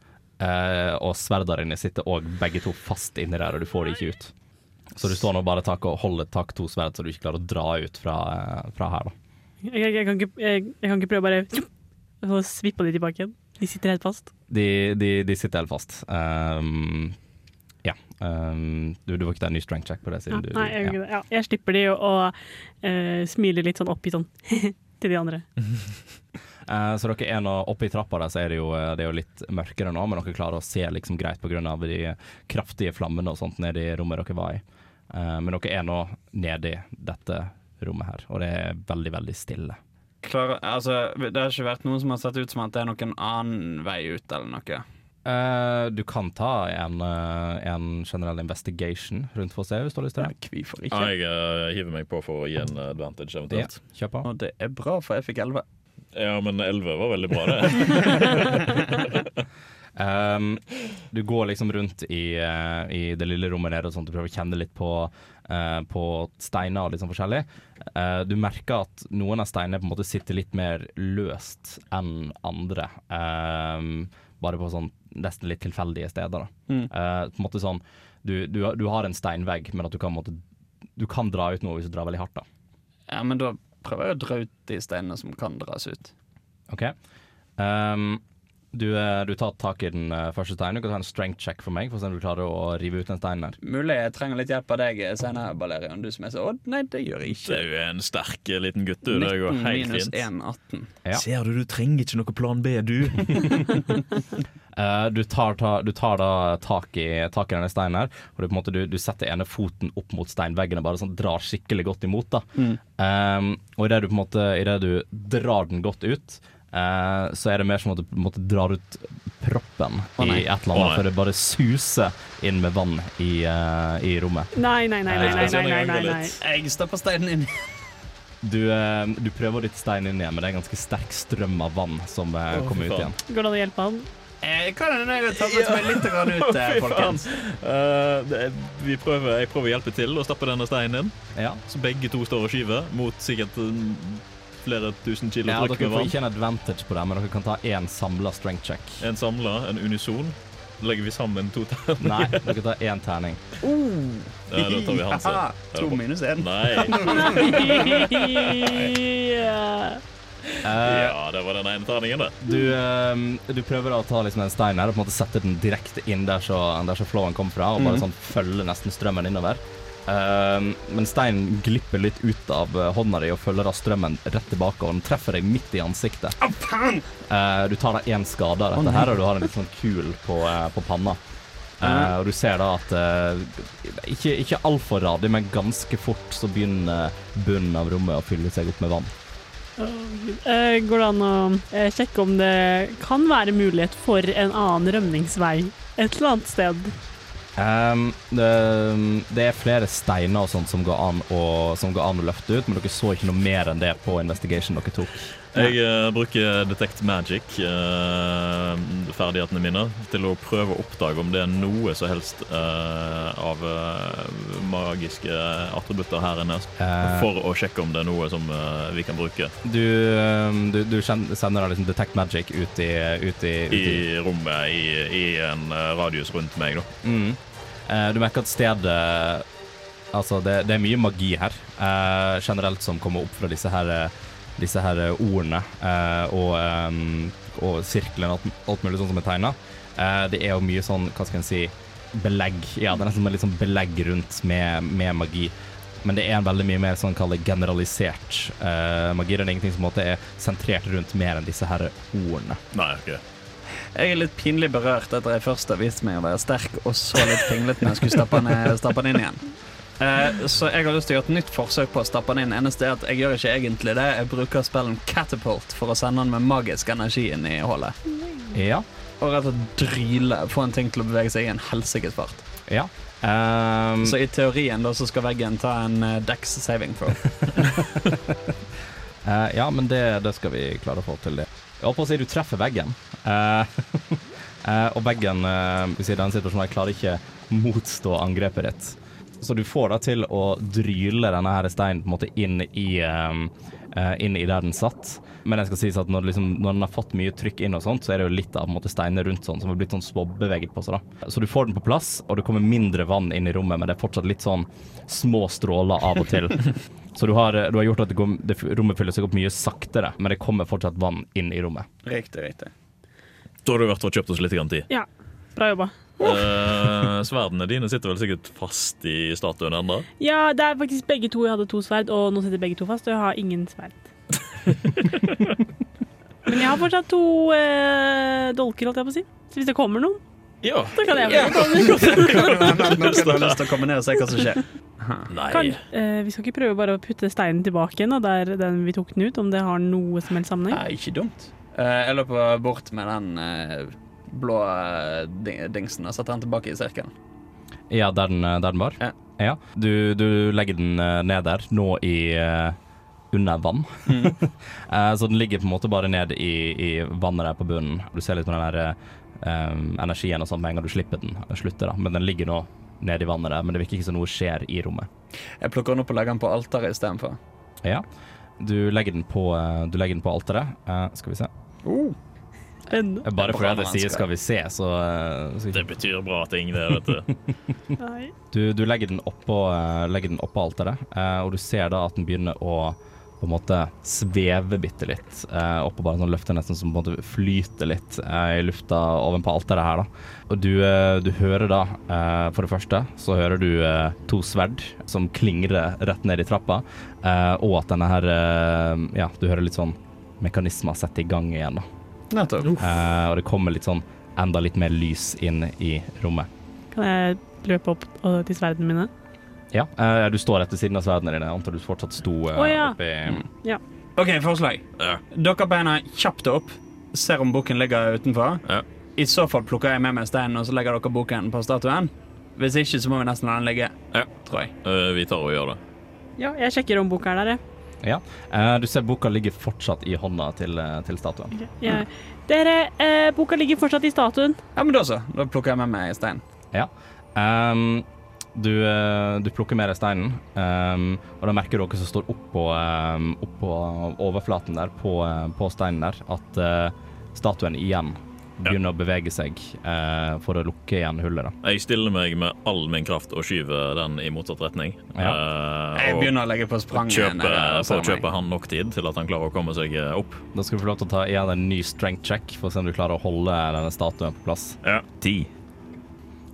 S1: eh, og sverdene dine sitter òg begge to fast inni der, og du får de ikke ut. Så du står nå bare tak og holder tak to sverd, så du ikke klarer å dra ut fra, eh, fra her. da.
S4: Jeg, jeg, kan, ikke, jeg, jeg kan ikke prøve å bare å svippe de tilbake igjen. De sitter helt fast.
S1: De, de, de sitter helt fast. Um, ja. Um, du, du var ikke der ny strength check på det?
S4: Ja,
S1: du,
S4: nei, jeg,
S1: ja.
S4: ja, jeg slipper de og, og eh, smiler litt sånn oppi sånn til de andre.
S1: uh, så dere er nå oppe i trappa der, så er det jo, det er jo litt mørkere nå, men dere klarer å se liksom greit pga. de kraftige flammene og sånt nede i rommet dere var i. Uh, men dere er nå nedi dette rommet her, og det er veldig, veldig stille.
S3: Klar, altså, det har ikke vært noen som har sett ut som at det er noen annen vei ut eller noe.
S1: Uh, du kan ta en, uh, en generell investigation rundt for å se, hvis du har lyst til det.
S3: Hvorfor
S2: Ja,
S3: ikke?
S2: jeg uh, hiver meg på for å gi en advantage
S1: Ja,
S2: eventuelt.
S1: kjør på.
S3: Og det er bra, for jeg fikk 11.
S2: Ja, men 11 var veldig bra, det.
S1: Um, du går liksom rundt i, uh, i det lille rommet nede og sånt, du prøver å kjenne litt på, eh, på steiner og litt sånn forskjellig. Eh, du merker at noen av steinene på en måte sitter litt mer løst enn andre. Um, bare på sånn nesten litt tilfeldige steder. Da.
S3: Mm.
S1: Eh, på en måte sånn, du, du, du har en steinvegg, men at du kan, måte, du kan dra ut noe hvis du drar veldig hardt. da.
S3: Ja, men da prøver jeg å dra ut de steinene som kan dras ut.
S1: OK? Um, du, eh, du tar tak i den eh, første steinen. Du kan ta en strength check for meg, for å se om du klarer å rive ut den steinen der.
S3: Mulig jeg trenger litt hjelp av deg senere, Balerion. Du som er så Å, nei, det gjør jeg
S2: Du
S3: ikke.
S2: er jo en sterk eh, liten gutt, du. Det går
S3: 19
S2: helt
S3: minus
S2: fint.
S3: 1, 18.
S1: Ja.
S2: Ser du, du trenger ikke noe plan B, du.
S1: uh, du, tar, ta, du tar da tak i, tak i denne steinen her, og du, på en måte, du, du setter ene foten opp mot steinveggen og bare sånn drar skikkelig godt imot. da.
S3: Mm.
S1: Um, og idet du, på en måte, i det du drar den godt ut, eh, så er det mer som at du måtte dra ut proppen
S3: oh,
S1: i et eller annet,
S2: oh,
S1: for det bare suser inn med vann i, uh, i rommet.
S4: Nei, nei, nei. nei, nei, nei, nei, nei, nei.
S3: Jeg stapper steinen inn.
S1: Du, eh, du prøver å dytte steinen inn igjen, men det er en ganske sterk strøm av vann som
S2: oh,
S1: kommer ut igjen.
S4: Går det an å hjelpe han?
S3: Eh, kan hende jeg har med meg litt grann ut, eh, folkens.
S2: Uh, vi prøver, jeg prøver å hjelpe til å stappe denne steinen inn.
S1: Ja.
S2: Så begge to står og skyver mot sikkert mm, flere tusen kilo
S1: Ja,
S2: trykk
S1: dere får ikke en advantage på det, men dere kan ta én samla strength check.
S2: En samla, en unison. Legger vi sammen to terninger.
S1: Nei, dere tar én terning.
S2: Ja, da tar vi hans. Ja,
S3: to minus én.
S2: Nei.
S4: Ja.
S1: Eh,
S2: Ja, det var den ene terningen, det.
S1: du, eh, du prøver da å ta liksom en stein her og på en måte sette den direkte inn der så, der så flowen kom fra, og bare
S3: Mhm.
S1: sånn følge nesten strømmen innover. Eh, men steinen glipper litt ut av eh, hånda di og følger av strømmen rett tilbake, og den treffer deg midt i ansiktet.
S3: Oh!
S1: Eh, du tar da én skade av dette
S3: oh,
S1: her, og du har en litt sånn kul på, uh, på panna. Eh, og du ser da at ikke, ikke altfor radig, men ganske fort så begynner bunnen av rommet å fylle seg opp med vann.
S4: Eh, går det an å sjekke om det kan være mulighet for en annen rømningsvei et eller annet sted?
S1: Um, det, det er flere steiner og sånt som går, an å, som går an å løfte ut, men dere så ikke noe mer enn det på investigation dere tok.
S2: Jeg uh, bruker Detect Magic, eh, mine, til å prøve å oppdage om det er noe som helst uh, av magiske attributter her inne. For å sjekke om det er noe som vi kan bruke
S1: du, um, du, du sender da liksom detect magic ut i, ut i, ut
S2: i
S1: i
S2: rommet i, i en radius rundt meg. da.
S1: mm. Eh, Du merker at stedet Altså, det, det er mye magi her, uh, generelt som kommer opp fra disse her disse her ordene uh, og, um, og sirklene og alt, mulig sånn som er tegna. det er jo mye sånn, hva skal en si, belegg. Ja, det er nesten litt sånn belegg rundt med, med magi. Men det er en veldig mye mer sånn kallet generalisert uh, magi. Det er ingenting som på en måte er sentrert rundt mer enn disse her ordene.
S2: Nei, ok.
S3: Jeg er litt pinlig berørt etter jeg først har vist meg å være sterk, og så litt pinglete når jeg skulle stappe den, stappe den inn igjen. Eh, så jeg har lyst til å gjøre et nytt forsøk på å stappe den inn. Eneste er at jeg gjør ikke egentlig det. Jeg bruker spillen Catapult for å sende den med magisk energi inn i hullet.
S1: Ja.
S3: Og rett og slett dryle, få en ting til å bevege seg i en helsikes fart.
S1: ja. Um,
S3: Så i teorien da så skal veggen ta en uh, Dex saving throw.
S1: uh, ja, men det, det skal vi klare å få til. det. Jeg holdt på å si du treffer veggen. Eh, eh, og veggen uh, i den situasjonen jeg klarer ikke motstå angrepet ditt. Så du får da til å dryle denne her steinen på en måte inn i, eh, eh, inn i der den satt. Men det skal sies at når, liksom, når den har fått mye trykk inn, og sånt, så er det jo litt av måte, steiner rundt sånn som har blitt sånn småbeveget på seg. da. Så du får den på plass, og det kommer mindre vann inn i rommet, men det er fortsatt litt sånn små stråler av og til. Så du har, du har gjort at det går, det, rommet fyller seg opp mye saktere, men det kommer fortsatt vann inn i rommet.
S3: Riktig, riktig.
S2: Da har du vært og kjøpt oss litt tid.
S4: Ja, bra jobba.
S2: Eh, sverdene dine sitter vel sikkert fast i statuen ennå?
S4: Ja, det er faktisk begge to. Jeg hadde to sverd, og nå sitter begge to fast, og jeg har ingen sverd. Men jeg har fortsatt to eh, dolker, holdt jeg på å si. Så hvis det kommer noen,
S2: Ja.
S4: så kan jeg
S3: Ja.
S4: få
S3: Kan har lyst til å komme ned og se hva som skjer?
S2: Nei.
S4: Kan, eh, vi skal ikke prøve bare å putte steinen tilbake igjen, da, der den vi tok den ut, om det har noe som helst sammenheng?
S3: Nei, ikke dumt. Eh, jeg løper bort med den eh, blå eh, dingsen og setter den tilbake i sirkelen.
S1: Ja, der den, der den var?
S3: Ja.
S1: Du, du legger den eh, ned der, nå i eh, under vann. Eh, så den ligger på en måte bare ned i, i vannet der på bunnen. Du ser litt på den der eh, energien og sånn med en gang du slipper den. Slutter, da. Men den ligger nå nede i vannet der, men det virker ikke som noe skjer i rommet.
S3: Jeg plukker den opp og legger den på alteret istedenfor.
S1: Ja. Du legger den på, eh, du legger den på alteret. Eh, skal vi se.
S4: Spennende.
S1: Bare
S3: Det
S1: fordi jeg sier 'skal vi se', så, eh, så
S2: Det betyr bra ting, det, vet du.
S1: Du, du legger den oppå, opp legger den alteret, eh, og du ser da at den begynner å på en måte sveve bitte litt eh, oppå bare sånn løfter nesten som på en måte flyter litt eh, i lufta ovenpå alteret her da. Og du, eh, du hører da, eh, for det første, så hører du eh, to sverd som klingrer rett ned i trappa, eh, og at denne her, eh, ja, du hører litt sånn mekanismer sette i gang igjen da.
S3: Nettopp.
S1: Uh, og det kommer litt sånn enda litt mer lys inn i rommet.
S4: Kan jeg løpe opp og- til sverdene mine?
S1: Ja, uh, du står etter siden av sverdene dine. Jeg antar du fortsatt sto uh,
S4: oh, ja.
S1: oppi
S3: OK, forslag.
S2: Ja.
S3: Dere beina kjapt opp, ser om boken ligger utenfor.
S2: Ja.
S3: I så fall plukker jeg med meg steinen, og så legger dere boken på statuen. Hvis ikke, så må vi nesten la den ligge.
S2: Ja.
S3: Tror jeg.
S2: Uh, vi tar og gjør det.
S4: Ja, jeg sjekker om boka er der, jeg.
S1: Ja. Uh, du ser boka ligger fortsatt i hånda til, eh, til statuen.
S4: Okay. Yeah. Mm. Dere, uh, boka ligger fortsatt i statuen.
S3: Ja, men da så. Da plukker jeg med meg steinen.
S1: Ehm, du, eh, du plukker med deg steinen, um, og da merker dere som står oppå, um, oppå overflaten der, på, på steinen der, at uh, statuen igjen begynner å bevege seg eh, for å lukke igjen hullet. da.
S2: Jeg stiller meg med all min kraft og skyver den i motsatt retning.
S1: Ja.
S2: Eh,
S3: Jeg begynner å legge på spranget.
S2: kjøpe,
S3: nede
S2: for å kjøpe han nok tid til at han klarer å komme seg eh, opp.
S1: Da skal du få lov til å ta igjen en ny strength check for å se om du klarer å holde denne statuen på plass.
S2: Ja, ti.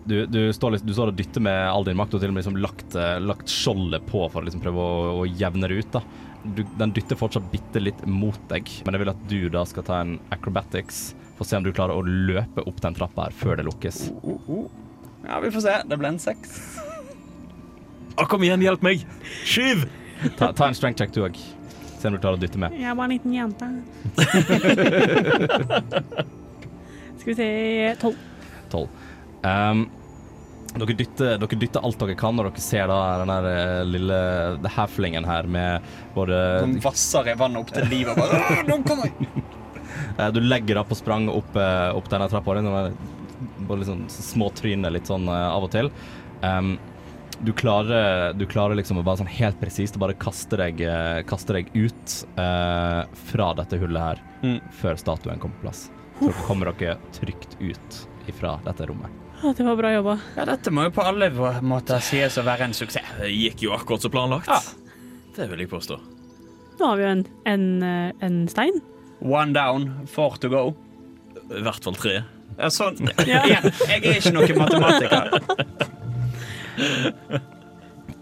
S1: Du, du, står, litt- du står og dytter med all din makt og til og med liksom lagt, eh, lagt skjoldet på for å liksom prøve å, å jevne det ut. da. Du, den dytter fortsatt bitte litt mot deg, men jeg vil at du da skal ta en acrobatics for å se om du klarer å løpe opp den trappa her før det lukkes.
S3: Ja, vi får se. Det ble en seks.
S2: Å, kom igjen, hjelp meg! Skyv!
S1: Ta, ta en strength check du òg. Se om du klarer å dytte med.
S4: Jeg er bare en liten jente. Skal vi se Tolv.
S1: Tolv. Um, dere, dytter, dere dytter alt dere kan, og dere ser da den eh, lille halflingen her med både
S3: Som vasser i vannet opp til livet. og Bare, nå kommer jeg!»
S1: Eh, Du legger opp og sprang opp, eh, opp denne trappa. Bare litt sånn små tryner litt sånn av og til. Um, du klarer, du klarer liksom å bare sånn helt presist bare kaste deg, kaste deg ut uh, fra dette hullet her
S3: Mm.
S1: før statuen kommer på plass. Så kommer dere trygt ut ifra dette rommet.
S4: Det var bra jobba.
S3: Ja, dette må jo på alle måter sies å være en suksess.
S2: Det gikk jo akkurat som planlagt.
S3: Ja.
S2: Det vil jeg påstå.
S4: Nå har vi jo en, en, eh, en stein.
S3: One down, four to go.
S2: I hvert fall tre.
S3: Ja, sånn. Igjen, jeg er ikke noen matematiker.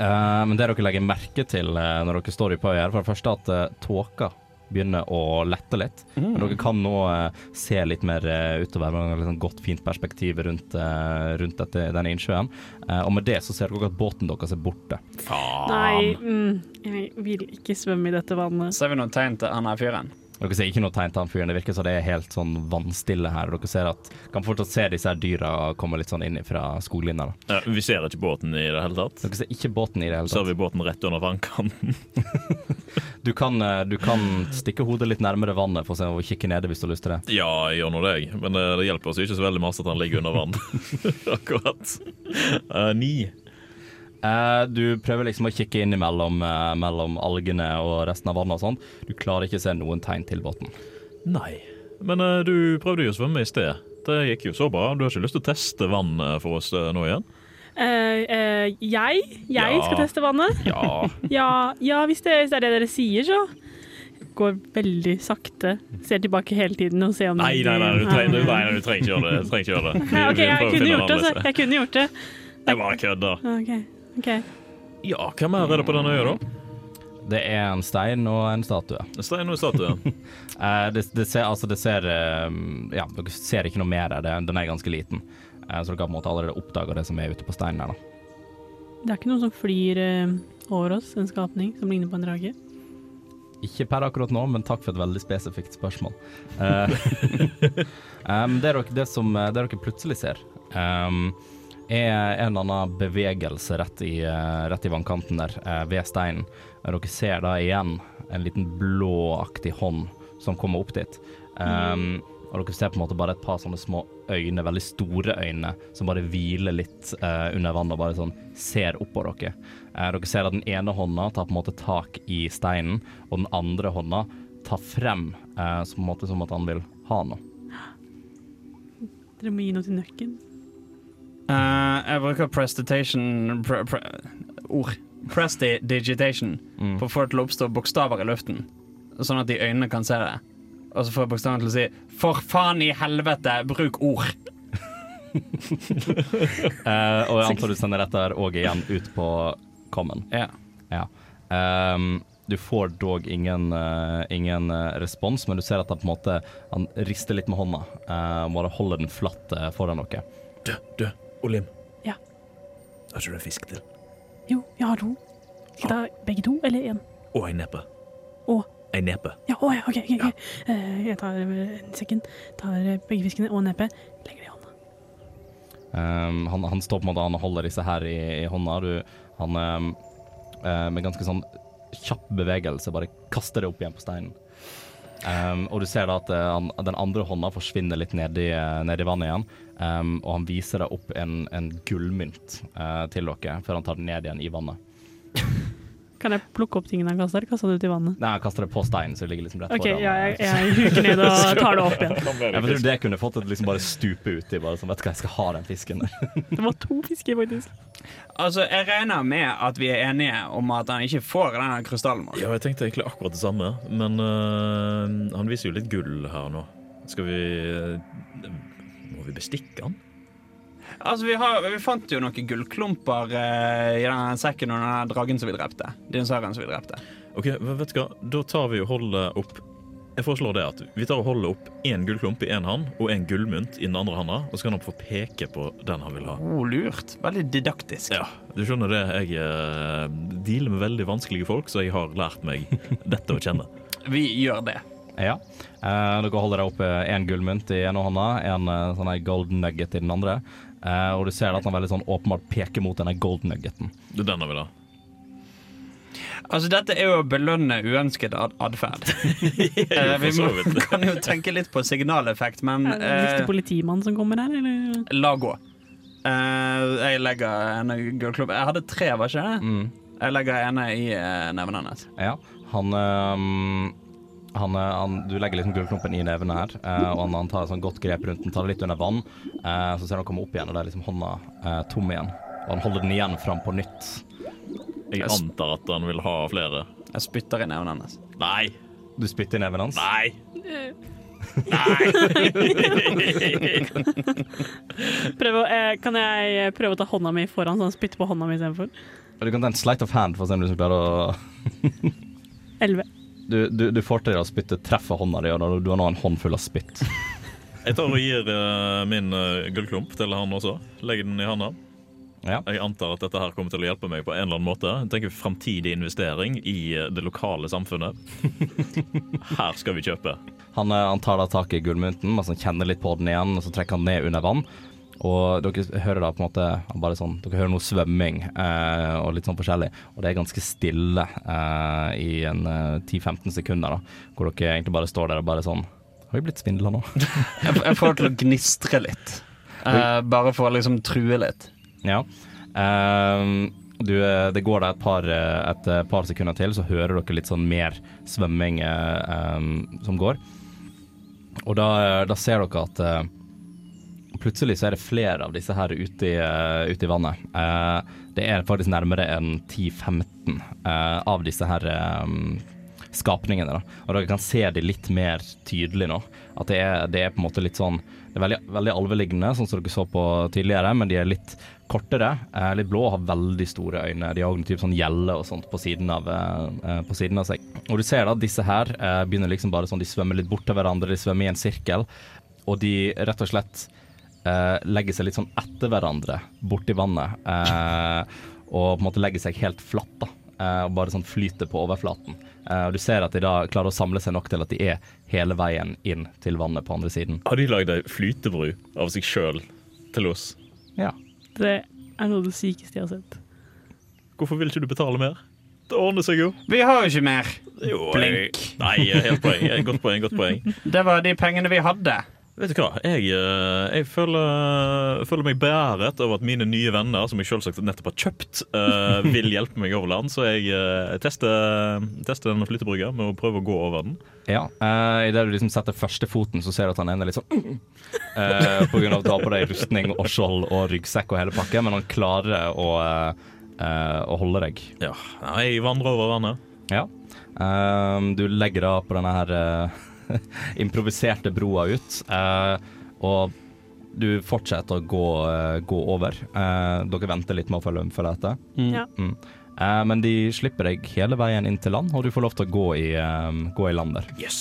S1: uh, men det dere legger merke til eh, når dere står i på er for det første at uh, tåka begynner å lette litt. Men dere kan nå eh, se litt mer eh, utover med et liksom godt, fint perspektiv rundt, eh, rundt dette, denne innsjøen. Eh, og med det så ser dere at båten deres er borte.
S2: Faen.
S4: Nei, mm, jeg vil ikke svømme i dette vannet.
S3: Ser vi noen tegn til han her fyren?
S1: Dere ser ikke noe tegn til han fyren. Det virker som det er helt sånn vannstille her. Dere ser at, kan fortsatt se disse her dyra komme litt sånn inn fra skoglinja.
S2: Ja, vi ser ikke båten i det hele tatt.
S1: Dere ser ikke båten i det hele
S2: Så
S1: Ser
S2: vi båten rett under vannkanten.
S1: Du kan, eh, du kan stikke hodet litt nærmere vannet for å kikke nede hvis du har lyst til det.
S2: Ja, jeg gjør nå det, jeg. Men eh, det hjelper oss ikke så veldig masse at han ligger under vann. Akkurat. Uh, ni.
S1: Eh, du prøver liksom å kikke inn mellom, eh, mellom algene og resten av vannet og sånn. Du klarer ikke å se noen tegn til båten.
S2: Nei. Men eh, du prøvde jo å svømme i sted. Det gikk jo så bra. Du har ikke lyst til å teste vannet for oss nå igjen?
S4: Eh, eh, jeg? Jeg
S2: Ja.
S4: skal teste vannet?
S2: Ja.
S4: Ja, ja hvis, det, hvis det er det dere sier, så. Går veldig sakte. Ser tilbake hele tiden og ser om
S2: Nei, nei, nei, du trenger, ikke gjøre det. Du trenger ikke gjøre det. Vi-
S4: Ja, OK,
S2: vi
S4: jeg kunne gjort det. Så. Jeg kunne gjort det.
S2: Jeg bare kødder.
S4: OK. Ok.
S2: Ja, hvem er det på denne øya, da?
S1: Det er en stein og en statue.
S2: En Stein og en statue.
S1: ja. det, det ser, altså det ser eh, Ja, dere ser ikke noe mer av det. Den er ganske liten. Eh, så dere har på en måte allerede oppdaga det som er ute på steinen her, da.
S4: Det er ikke noen som flyr eh, over oss, en skapning som ligner på en drage.
S1: Ikke per akkurat nå, men takk for et veldig spesifikt spørsmål. Eh, det, dere, det, som, det dere plutselig ser, em, er en eller annen bevegelse rett i, eh, rett i vannkanten der, eh, ved steinen. Dere ser da igjen en liten blåaktig hånd som kommer opp dit. Um, og dere ser på en måte bare et par sånne små øyne, veldig store øyne, som bare hviler litt uh, under vannet og bare sånn ser opp på dere. Uh, dere ser at den ene hånda tar på en måte tak i steinen, og den andre hånda tar frem uh, som, på en måte, som at han vil ha noe.
S4: Dere må gi noe til nøkken.
S3: Eh, jeg bruker prestitation pre, pre, Ord. Prestidigitation.
S1: Mm.
S3: For å få det til å oppstå bokstaver i luften, sånn at de øynene kan se det. Og så får jeg bokstavene til å si 'for faen i helvete, bruk ord'.
S1: uh, og jeg antar du sender dette òg igjen ut på Common.
S3: Ja.
S1: Ja. Um, du får dog ingen, uh, ingen respons, men du ser at han på en måte Han rister litt med hånda. Uh, bare holder den flatt foran dere.
S2: Død, du, Olim.
S4: Ja.
S2: Har ikke du en fisk til?
S4: Jo, jeg har to. Skal jeg ta begge to, eller én?
S2: Og en nepe.
S4: Og?
S2: En nepe.
S4: Ja, å, ja, OK. ok, ok. Eh, jeg tar eh, en sekken, tar eh, begge fiskene og neppet, legger det i hånda.
S1: Um, han, han står på en måte Han holder disse her i, i hånda. Du, han um, eh, med ganske sånn kjapp bevegelse bare kaster det opp igjen på steinen. Ehm, og du ser da at eh, han, den andre hånda forsvinner litt ned i, eh, ned vannet igjen. Um, og han viser deg opp en, en gullmynt uh, til dere før han tar den ned igjen i vannet.
S4: Kan jeg plukke opp tingene han kaster? Kasta det ut i vannet?
S1: Nei, jeg kaster det på steinen, så det ligger liksom rett
S4: okay,
S1: foran.
S4: ja, jeg, jeg huker ned og tar det opp igjen.
S1: Jeg tror det kunne fått det liksom bare stupe uti. Bare sånn, vet du hva, jeg skal ha den fisken der.
S4: Det var to fisker, faktisk.
S3: Altså, jeg regner med at vi er enige om at han ikke får denne krystallen vår.
S2: Ja, jeg tenkte egentlig akkurat det samme, men øh, han viser jo litt gull her nå. Skal vi øh, Må vi bestikke han?
S3: Altså, vi, har, vi fant jo noen gullklumper eh, i den sekken under den dragen som vi drepte. Dinosauren som vi drepte.
S2: Ok, vet du hva? Da tar vi og holder opp Jeg foreslår det at vi tar og holder opp én gullklump i én hand og en gullmynt i den andre handa, og så kan han få peke på den han vil ha.
S3: Oh, lurt. Veldig didaktisk.
S2: Ja, du skjønner det. Jeg eh, dealer med veldig vanskelige folk, så jeg har lært meg dette å kjenne.
S3: Vi gjør det.
S1: Ja. Eh, dere holder opp én gullmynt i ene hånda, en eh, sånn golden nugget i den andre. Eh, og du ser at han veldig sånn åpenbart peker mot denne golden nuggeten.
S2: Det er den jeg vil ha.
S3: Altså, dette er jo å belønne uønsket ad atferd. Eh, vi må, kan jo tenke litt på signaleffekt, men
S4: Er det en viktig
S3: eh,
S4: politimann som kommer der, eller?
S3: la gå. Uh, jeg legger en gullklubb Jeg hadde tre, var ikke det?
S1: Mm.
S3: Jeg legger ene i uh, neven hennes.
S1: Ja. Han, ehm, han, eh, han Du legger liksom gullklumpen i nevene her, eh, og han, han tar et sånn godt grep rundt den, tar det litt under vann. eh, så ser han komme opp igjen, og det er liksom hånda eh, tom igjen. Og han holder den igjen fram på nytt.
S2: Jeg antar at han vil ha flere.
S3: Jeg spytter i neven hennes.
S2: Nei!
S1: Du spytter i neven hans.
S2: Nei!
S4: Prøv å, eh, kan jeg prøve å ta hånda mi foran, så han spytter på hånda mi istedenfor?
S1: Du kan ta en sleight of hand for å se om du klarer å
S4: Elleve.
S1: Du, du, du får til å spytte treffer hånda di, og du har nå en håndfull av spytt.
S2: Jeg tar og gir uh, min uh, gullklump til han også. Legger den i handa.
S1: Ja.
S2: Jeg antar at dette her kommer til å hjelpe meg på en eller annen måte. Jeg tenker Framtidig investering i eh, det lokale samfunnet. Her skal vi kjøpe.
S1: Han, han tar da tak i gullmynten, men så kjenner litt på den igjen, og så trekker han ned under vann. Og dere hører da på en måte bare sånn, Dere hører noe svømming eh, og litt sånn forskjellig. Og det er ganske stille eh, i en eh, 10-15 sekunder, da, hvor dere egentlig bare står der og bare sånn Har vi blitt svindla nå?
S3: Jeg, jeg får det til å gnistre litt. Eh, bare for å liksom true litt.
S1: Ja. Ehm, du, eh, det går da et par, eh, et eh, par sekunder til, så hører dere litt sånn mer svømming eh, som går. Og da, eh, da ser dere at eh, plutselig så er det flere av disse her ute i, eh, ute i vannet. Eh, det er faktisk nærmere enn 10-15 eh, av disse her em, skapningene. Da. Og dere kan se de litt mer tydelig nå. At det er, det er på en måte litt sånn Det er veldig, veldig alvelignende, sånn som dere så på tidligere, men de er litt kortere, eh, litt blå og har veldig store øyne. De har typ sånn gjelle og sånt på siden, av, eh, eh, på siden av seg. Og du ser da disse her eh, begynner liksom bare sånn, de svømmer litt bort til hverandre, de svømmer i en sirkel, og de rett og slett eh, legger seg litt sånn etter hverandre borti vannet, Uh, og på en måte legger seg helt flatt da, Uh, og bare sånn flyter på overflaten. Eh, og du ser at de da klarer å samle seg nok til at de er hele veien inn til vannet på andre siden.
S2: Har de lagd ei flytebru av seg sjøl til oss?
S1: Ja.
S4: Det er noe av det sykeste jeg har sett.
S2: Hvorfor vil ikke du betale mer? Det ordner seg jo.
S3: Vi har jo ikke mer.
S2: jo
S3: Blink.
S2: Nei, helt poeng. Godt poeng. godt poeng.
S3: Det var de pengene vi hadde.
S2: Vet du hva, jeg, eh, jeg føler, føler meg beæret over at mine nye venner, som jeg selvsagt nettopp har kjøpt, uh, vil hjelpe meg over land. Så jeg uh, tester, tester denne flytebrygga med å prøve å gå over den.
S1: Ja, uh, Idet du liksom setter første foten, så ser du at han ene er litt sånn uh, På grunn av at du har på deg rustning og skjold og ryggsekk og hele pakken, men han klarer å, å holde deg.
S2: Ja, jeg vandrer over vannet.
S1: Ja. Du legger deg på denne her improviserte broa ut, eh, og du fortsetter å gå, eh, gå over. Eh, dere venter litt med å følge, følge etter.
S4: Ja.
S1: Mm. Eh, men de slipper deg hele veien inn til land, og du får lov til å gå i, gå i land der.
S2: Yes!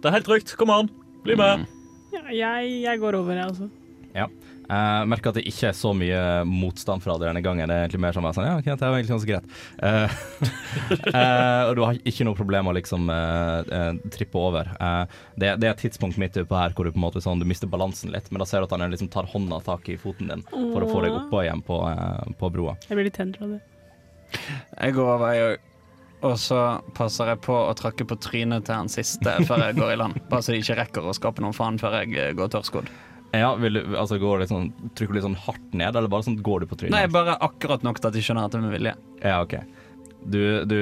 S2: Det er helt trygt. Kom an, bli med.
S4: Ja, jeg, jeg går over, jeg altså.
S1: Ja. Eh, merker at det ikke er så mye motstand fra deg denne gangen. Det er egentlig mer som sånn, ja, ok, det er egentlig ganske greit. Eh, eh, og du har ikke noe problem med å liksom eh, eh, trippe over. Uh, det, det er et tidspunkt midt oppe her hvor du på en måte sånn, du mister balansen litt, men da ser du at han liksom tar hånda tak i foten din for å få deg oppå igjen på, på broa.
S4: Jeg blir litt tent av det.
S3: Jeg går over, jeg òg. Og så passer jeg på å tråkke på trynet til han siste før jeg går i land. Bare så de ikke rekker å skape noen faen før jeg går tørrskodd.
S1: Ja, vil du, altså går litt sånn, Trykker du litt sånn hardt ned, eller bare sånn går du på trynet?
S3: Nei, bare akkurat nok til at de skjønner at det er med vilje.
S1: Ja, ok. Du, du,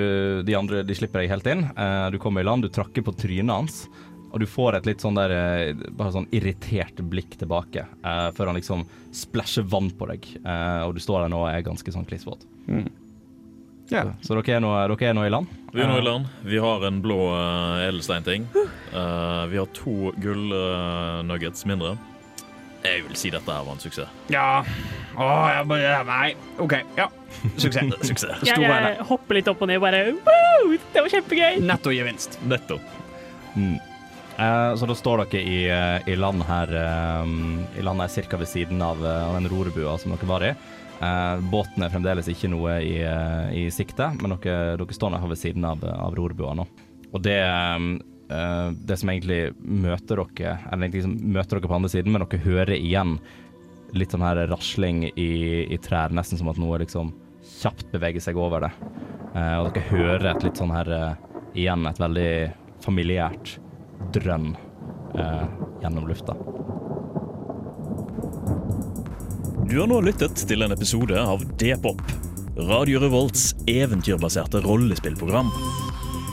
S1: de andre de slipper deg helt inn. Eh, du kommer i land, du trakker på trynet hans. Og du får et litt sånn der eh, bare sånn irritert blikk tilbake eh, før han liksom splæsjer vann på deg. Eh, og du står der nå og er ganske sånn klissvåt.
S3: Ja.
S1: Så dere er, nå, dere er nå i land?
S2: Vi er nå i land. Vi har en blå uh, edelsteinting. Uh, vi har to gullnuggets uh, mindre. Jeg vil si dette her var en suksess.
S3: Ja. Å, jeg bare Nei. OK. Ja. Suksess.
S2: Suksess.
S4: Jeg,
S3: Store
S4: jeg hopper litt opp og ned og bare wow, det var kjempegøy!
S3: Netto gevinst.
S2: Netto.
S1: Mm. Eh, så da står dere i, eh, i land her um, I land her ca. ved siden av, eh, av den rorebua som dere var i. Eh, båten er fremdeles ikke noe i, eh, i sikte, men dere, dere står nå her ved siden av, av rorebua nå. Og det, eh, det som egentlig møter dere, eller egentlig som møter dere på andre siden, men dere hører igjen litt sånn her rasling i, i trær, nesten som at noe liksom kjapt beveger seg over det. Eh, og dere hører et litt sånn her eh, igjen et veldig familiært drønn eh, gjennom lufta.
S2: Du har nå lyttet til en episode av D-pop, Radio Revolts eventyrbaserte rollespillprogram.